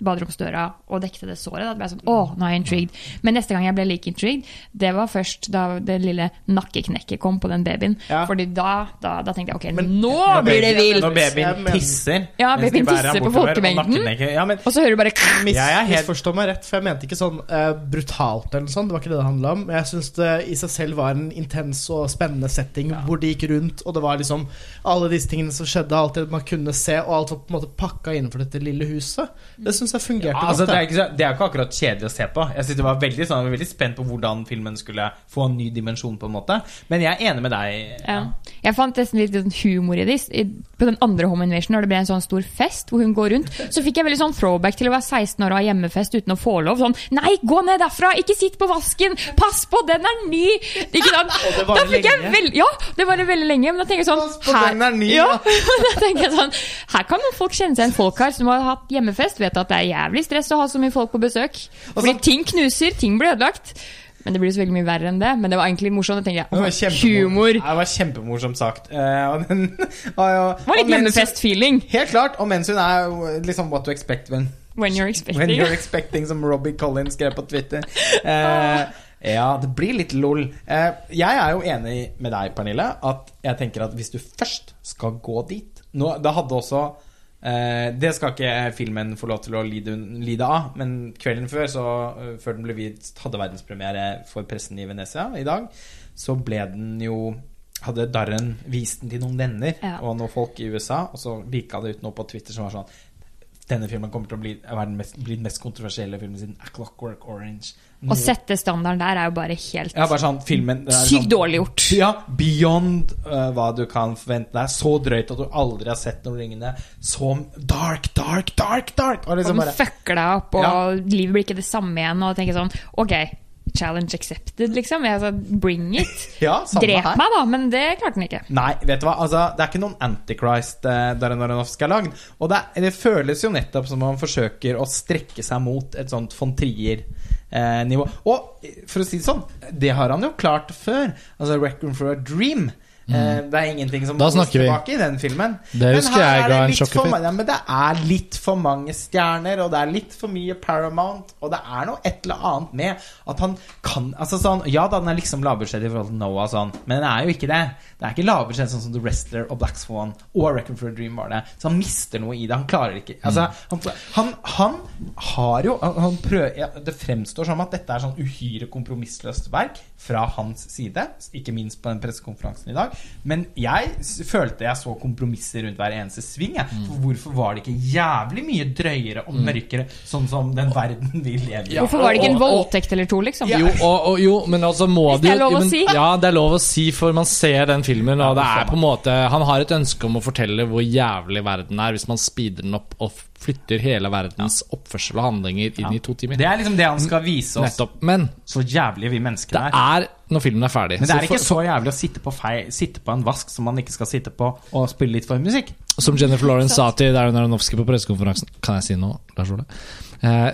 baderomsdøra og dekte det såret. Da ble jeg sånn, åh, nå er jeg intrigued. Men neste gang jeg ble like intrigued, det var først da det lille nakkeknekket kom på den babyen. Ja. Fordi da, da, da tenkte jeg ok, Men- nå blir det vilt! Når babyen tisser. Ja, babyen tisser på folkemengden. Ja, men Og så hører du bare Misforstå meg rett, for jeg mente ikke sånn uh, brutalt eller noe sånt. Det var ikke det det handla om. Men jeg syns det i seg selv var en intens og spennende setting hvor de gikk rundt, og det var liksom alle disse tingene som skjedde, alt det man kunne se, og alt var på en måte pakka innenfor dette lille huset. Det syns jeg fungerte Ja, altså, godt. det, er ikke, det er ikke akkurat kjedelig å se på. Jeg synes det var veldig, sånn, jeg var veldig spent på hvordan filmen skulle få en ny dimensjon. på en måte Men jeg er enig med deg. Ja. Jeg fant nesten litt sånn humor i det. På den andre Home Invasion, når det ble en sånn stor fest hvor hun går rundt, så fikk jeg veldig sånn throwback til å være 16 år og ha hjemmefest uten å få lov. Sånn Nei, gå ned derfra! Ikke sitt på vasken! Pass på, den er ny! Ikke sant? det varer Da fikk jeg lenge. Veld, Ja, det varer veldig lenge. Men da tenker jeg sånn her, er ny, ja, ja. <laughs> da tenker jeg sånn Her kan noen folk kjenne seg en folk her som har hatt hjemmefest, vet at det er jævlig stress å ha så mye folk på besøk. Fordi ting knuser, ting blir ødelagt. Men det blir så veldig mye verre enn det. Men det var egentlig morsomt. Jeg Det var humor. Ja, Det var kjempemorsomt sagt. Uh, og den, <laughs> uh, og, Det var litt hjemmefest-feeling. Helt klart. Og mens hun er liksom what to expect when, When you're when expecting. you're expecting, som Robbie Collins skrev på Twitter. <laughs> Eh, ja, det blir litt lol. Eh, jeg er jo enig med deg, Pernille, at jeg tenker at hvis du først skal gå dit nå, Det hadde også eh, Det skal ikke filmen få lov til å lide, lide av, men kvelden før, så, eh, før den ble vist, hadde verdenspremiere for pressen i Venezia i dag, så ble den jo hadde Darren vist den til noen venner Ja. og noen folk i USA, og så lika det ut noe på Twitter som var sånn denne filmen kommer til å bli, være den mest, bli den mest kontroversielle filmen siden A Clockwork Orange. Å sette standarden der er jo bare helt Ja, bare sånn filmen sykt sånn, dårlig gjort. Ja, beyond uh, hva du kan forvente deg. Så drøyt at du aldri har sett noen ringene. Så dark, dark, dark, dark! Og Og liksom den bare fucker deg opp, og Ja. livet blir ikke det samme igjen. Og tenker sånn Ok, challenge accepted, liksom. Jeg sa bring it. <laughs> Ja, Drep her. meg, da, men det klarte han ikke. Nei, vet du hva? Altså, det er ikke noen Antichrist eh, Darren Aronofsky har lagd. Og det, er, det føles jo nettopp som om han forsøker å strekke seg mot et sånt von Trier-nivå. og for å si det sånn, det har han jo klart før. Altså Reckon for a Dream. Eh, det er ingenting som Mm. Vi. tilbake i den filmen. Det Men husker jeg ga en Ja, men det er litt for mange stjerner, og det er litt for mye Paramount, og det er noe et eller annet med at han kan Altså sånn Ja da, den er liksom lavbudsjett i forhold til Noah, sånn, men den er jo ikke det. Det er ikke lavbudsjett sånn som The Wrestler og Black Swan og Reckon for a Dream var det. Så han mister noe i det. Han klarer ikke Altså, han, han, han har jo han, han prøver, ja, Det fremstår som at dette er sånn uhyre kompromissløst verk fra hans side, ikke minst på den pressekonferansen i dag. Men jeg følte jeg så kompromisser rundt hver eneste sving. Jeg. For hvorfor var det ikke jævlig mye drøyere og mørkere, sånn som den verden vi lever i? Hvorfor var det ikke en voldtekt eller to, liksom? Jo, og, og, jo, men altså må Hvis det er lov å men, si. Ja, det er lov å si, for man ser den filmen, og det det er på en måte Han har et ønske om å fortelle hvor jævlig verden er, hvis man speeder den opp og flytter hele verdens oppførsel og handlinger inn i to timer. Det er liksom det han skal vise oss. Nettopp. Men Så jævlige vi mennesker det er. når filmen er ferdig. Men det er ikke så jævlig å sitte på, feil, sitte på en vask som man ikke skal sitte på, og spille litt for musikk. Som Jennifer Lawrence sa til Darren Aronofsky på pressekonferansen Kan jeg si noe, Lars Ole? Uh,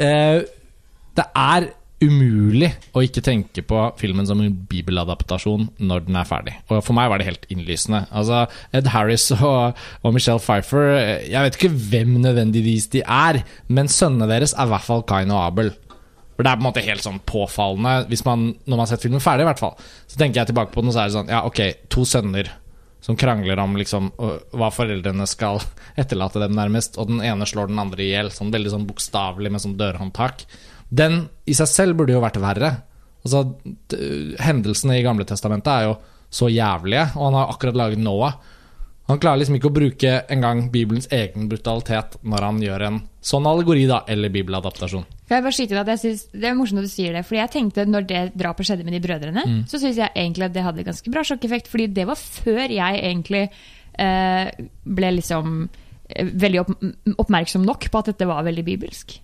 uh, <laughs> det er umulig å ikke tenke på filmen som en bibeladaptasjon når den er ferdig. Og for meg var det helt innlysende. Altså, Ed Harris og, og Michelle Pfeiffer Jeg vet ikke hvem nødvendigvis de er, men sønnene deres er i hvert fall Kain og Abel. For Det er på en måte helt sånn påfallende man, når man har sett filmen ferdig. i hvert fall Så tenker jeg tilbake på den, og så er det sånn Ja, ok, to sønner som krangler om liksom hva foreldrene skal <laughs> etterlate dem, nærmest. Og den ene slår den andre i hjel, sånn veldig sånn bokstavelig med sånn dørhåndtak. Den i seg selv burde jo vært verre. Altså, Hendelsene i Gamle Testamentet er jo så jævlige, og han har akkurat laget Noah. Han klarer liksom ikke å bruke engang Bibelens egen brutalitet når han gjør en sånn allegori, da, eller bibeladaptasjon. Kan jeg bare skyte at jeg synes, Det er morsomt at du sier det. Fordi jeg tenkte når det drapet skjedde med de brødrene, Mm. så syns jeg egentlig at det hadde ganske bra sjokkeffekt. Fordi det var før jeg egentlig eh, ble liksom eh, veldig opp, oppmerksom nok på at dette var veldig bibelsk.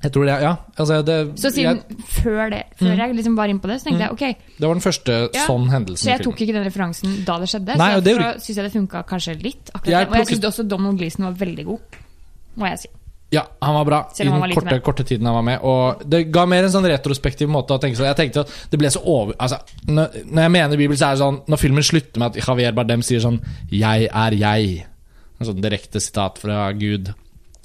Jeg tror det, ja. Altså, det, Så siden jeg, før det, før jeg liksom var inne på det, så tenkte jeg ok. det var den første Ja, sånn hendelsen Så jeg tok ikke den referansen da det skjedde. Nei, så jeg syns jeg det funka kanskje litt. Jeg. Og jeg syns også Donald Gleeson var veldig god, må jeg si. Ja, han var bra i den korte, korte tiden han var med. Og det ga mer en sånn retrospektiv måte å tenke sånn. Jeg tenkte at det ble så over... Altså, når, når jeg mener Bibelen, så er det sånn Når filmen slutter med at Javier Bardem sier sånn 'Jeg er jeg', en sånn direkte sitat fra Gud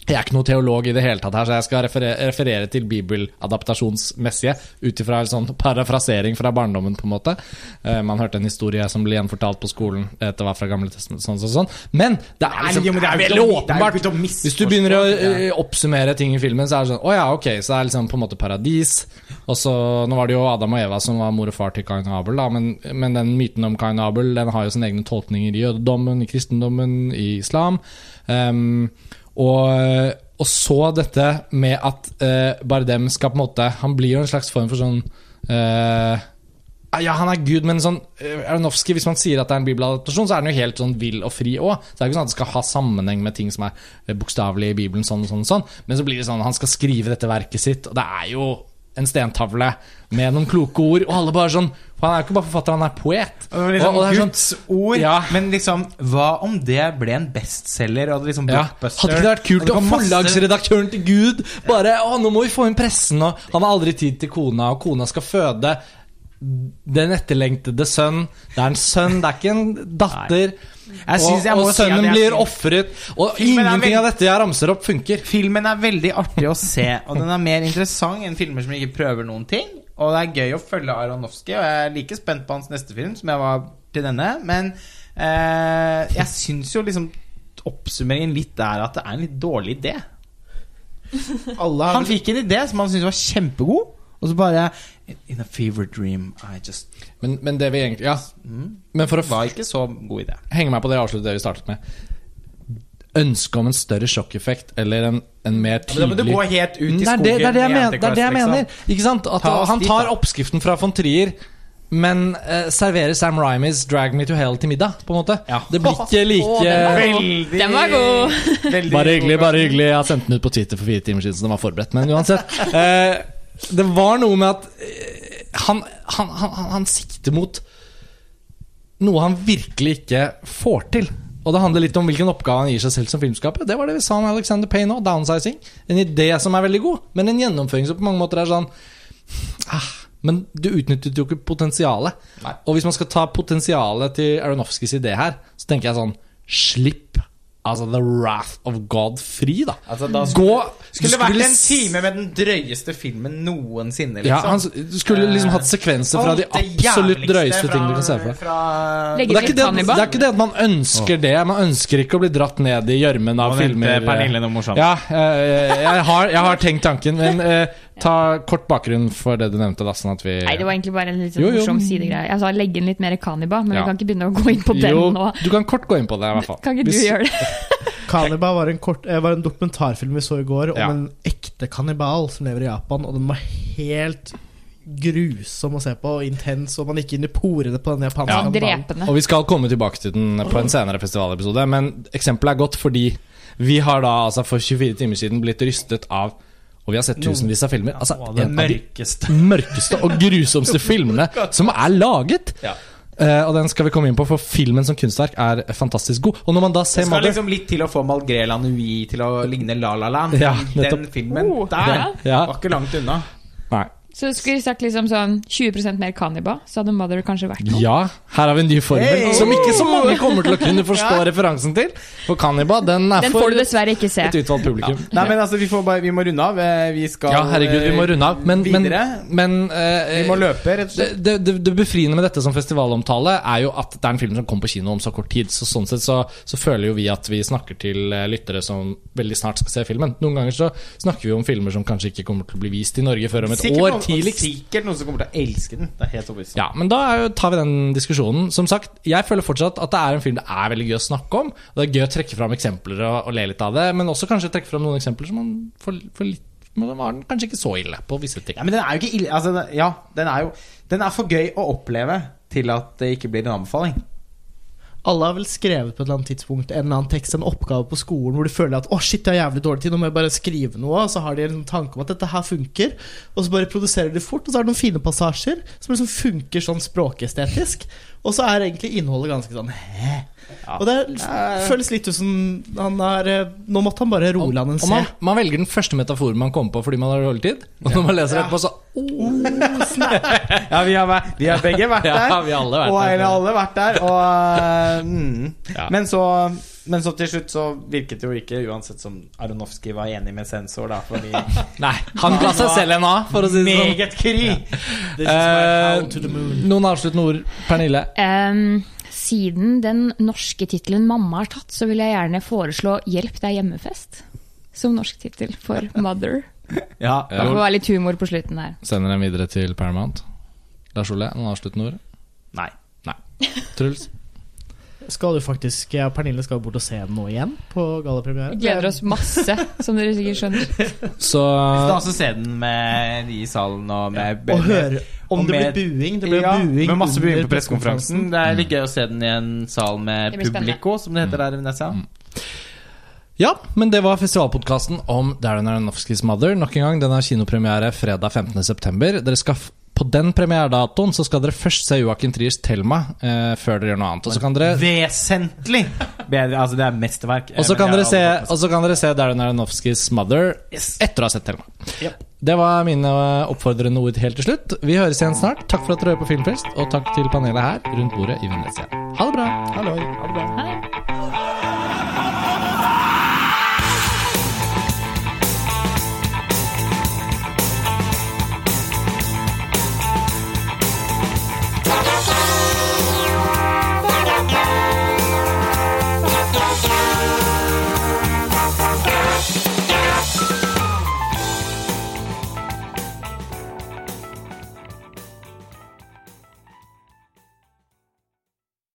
Jeg er ikke noen teolog i det hele tatt her, så jeg skal referere, referere til bibeladaptasjonsmessige ut ifra en sånn parafrasering fra barndommen, på en måte. Eh, man hørte en historie som ble gjenfortalt på skolen. etter hva fra Gamle testament, sånn, sånn, sånn. Men det er, liksom, jo, det er veldig åpenbart. Hvis du begynner å eh, oppsummere ting i filmen, så er det sånn Å ja, ok, så det er liksom på en måte paradis. Og så Nå var det jo Adam og Eva som var mor og far til Kain og Abel, da, men, men den myten om Kain og Abel Den har jo sine egne tolkninger i jødedommen, i kristendommen, i islam. Ehm, og, og så dette med at eh, Bardem skal på en måte Han blir jo en slags form for sånn eh, ja, han er Gud, men sånn eh, Aronofsky, hvis man sier at det er en bibeladaptasjon, så er den jo helt sånn vill og fri òg. Det er ikke sånn at det skal ha sammenheng med ting som er eh, bokstavelig i Bibelen, sånn og sånn sånn. Men så blir det sånn han skal skrive dette verket sitt, og det er jo en stentavle med noen kloke ord, og alle bare sånn For han er jo ikke bare forfatter, han er poet. Liksom Og- og det er sånn- Guds ord. Ja. Men liksom, hva om det ble en bestselger? Og liksom Ja. Hadde ikke det vært kult om forlagsredaktøren til Gud bare Å, nå må vi få inn pressen, og han har aldri tid til kona, og kona skal føde den etterlengtede sønn. Det er en sønn, det er ikke en datter. Jeg synes jeg og, og sønnen si blir ofret. Og ingenting av dette jeg ramser opp, funker. Filmen er veldig artig å se, og den er mer interessant enn filmer som ikke prøver noen ting. Og det er gøy å følge Aronofsky, og jeg er like spent på hans neste film som jeg var til denne. Men eh, jeg syns jo liksom oppsummeringen litt er at det er en litt dårlig idé. <laughs> Alle har Han fikk en idé som han syntes var kjempegod, og så bare In a fever dream I just Men, men det vi egentlig Ja. Men for å Var ikke så god idé. henge meg på det og avslutte det vi startet med Ønsket om en større sjokkeffekt eller en, en mer Men da må tydelig du gå helt ut i Mm, det er skogen. det, det, er det, jeg, i mener, det er det jeg mener. liksom. Ikke sant? At Ta oss Han dit, tar da. oppskriften fra von Trier, men eh, serverer Sam Rymies 'Drag Me to Hell' til middag. På en måte Ja. Det blir ikke like Å, den var. Veldig Den var god. veldig Bare hyggelig, god bare hyggelig. Jeg har sendt den ut på Twitter for fire timer siden, så den var forberedt. Men uansett. Eh, <laughs> det var noe med at eh, han, han, han, han, sikter mot noe han virkelig ikke får til. Og det handler litt om hvilken oppgave han gir seg selv som filmskaper. Det var det vi sa om Alexander Payne òg. Downsizing. En idé som er veldig god, men en gjennomføring som på mange måter er sånn ah, Men du utnyttet jo ikke potensialet. Nei. Og hvis man skal ta potensialet til Aronofskys idé her, så tenker jeg sånn Slipp altså The Wrath of God fri, da. Altså, da Gå Skulle det vært en time med den drøyeste filmen noensinne, Ja, liksom. han, du skulle liksom hatt sekvenser fra de absolutt drøyeste ting du kan se for deg. Det, det, det er ikke det at man ønsker det. Man ønsker ikke å bli dratt ned i gjørmen av filmer. eh, Pernille noe morsomt. Ja, jeg, jeg, har, jeg har tenkt tanken, men eh, ta kort bakgrunn for det du nevnte, da, sånn at vi Nei, det var egentlig bare en litt sånn morsom sidegreie. Jeg sa legge inn litt mer Kaniba, men Ja. vi kan ikke begynne å gå inn på den Jo, nå. du kan kort gå inn på det, i hvert fall. Kan ikke du Hvis- gjøre det? <laughs> Kaniba var en, kort, eh, var en dokumentarfilm vi så i går om Ja. en ekte kannibal som lever i Japan, og den var helt grusom å se på, og intens, og man gikk inn i porene på den japanske Ja. kannibalen. Og vi skal komme tilbake til den på en senere festivalepisode, men eksempelet er godt fordi vi har da altså for 24 timer siden blitt rystet av Og vi har sett tusenvis av filmer. Altså, det en av de mørkeste. <laughs> mørkeste og grusomste <laughs> filmene som er laget. Ja. Uh, og den skal vi komme inn på, for filmen som kunstverk er fantastisk god. Og når man da ser Det skal Mother liksom litt til å få Malgrela Nui til å ligne La La Land. Ja, den filmen Oh, der ja. var ikke langt unna. Nei. Så skulle vi sagt liksom sånn 20% mer Kaniba, så hadde Mother kanskje vært noe. Ja, her har vi en ny formel Hey! som ikke så mange kommer til å kunne <laughs> forstå referansen til. For Kaniba, den er Den for får du dessverre ikke se. et utvalgt publikum. Nei, men altså, vi, får bare, vi må runde av. Eh, Vi skal Ja, herregud, vi må runde av. Men, men, videre. men eh, vi må løpe, rett og slett. det, det, det befriende med dette som festivalomtale er jo at det er en film som kom på kino om så kort tid. Så sånn sett så, så føler jo vi at vi snakker til eh, lyttere som veldig snart skal se filmen. Noen ganger så snakker vi om filmer som kanskje ikke kommer til å bli vist i Norge før om et Sikkert år tidligst. Sikkert noen som kommer til å elske den. Det er helt overbevist. Ja, men da jo, tar vi den diskusjonen. Som sagt, jeg føler fortsatt at det er en film det er veldig gøy å snakke om. Det er gøy å trekke fram eksempler og, og le litt av det, men også kanskje trekke fram noen eksempler som man får, får litt men den var den kanskje ikke så ille på visse ting. Ja, men den er jo ikke ille altså, den- Ja, den er jo Den er for gøy å oppleve til at det ikke blir en anbefaling. Alle har vel skrevet på et eller annet tidspunkt en eller annen tekst, en oppgave på skolen hvor de føler at å shit, jeg har jævlig dårlig tid, nå må jeg bare skrive noe. Og så har de en tanke om at dette her funker, og så bare produserer de fort. Og så er det noen fine passasjer som liksom funker sånn språkestetisk. Og så er egentlig innholdet ganske sånn hæ. Ja. Og det føles litt ut som han er eh, Nå måtte han bare roe land en C. man, man velger den første metaforen man kommer på fordi man har dårlig tid. Og når man leser etterpå, så <laughs> Ja, vi har, vi har begge vært der. Ja, vi har alle vært og der. alle vært der. Og, eh, mm. Ja. men, så, men så til slutt så virket det jo ikke, uansett som Aronofsky var enig med sensor, da, fordi <laughs> Nei, han ga seg selv en A, for å si det sånn. Meget kry! Moon. Eh, noen avsluttende ord, Pernille? Ehm, siden den norske tittelen 'Mamma' har tatt, så vil jeg gjerne foreslå 'Hjelp, det er hjemmefest' som norsk tittel for <laughs> Mother. Ja, Det får være litt humor på slutten her. Sender den videre til Paramount. Lars Ole, noen avsluttende ord? Nei. <laughs> Truls? Skal du faktisk Jeg og Pernille skal bort og se den nå igjen på gallapremiere. Gleder oss masse, som dere sikkert skjønner. Så Skal også se den med de i salen og med Og høre om det med- blir buing. Det blir ja, buing med masse buing på pressekonferansen. Det er litt gøy å se den i en sal med publiko, som det heter der i Venezia. Ja, men det var festivalpodkasten om Darren Aronofskys Mother. Nok en gang, Den har kinopremiere fredag 15.9. Dere skal på den premieredatoen så skal dere først se Joakim Triers Thelma eh, før dere gjør noe annet. Og så kan dere Vesentlig bedre. Altså, det er mesterverk. Og så kan, dere se, og så kan dere se Darren Aronofskys Mother Yes. etter å ha sett Thelma. Yep. Det var mine eh, oppfordrende ord helt til slutt. Vi høres igjen snart. Takk for at dere hører på Filmfest, og takk til panelet her rundt bordet i Venezia. Ha det bra! Hallo. Ha det bra. Hei.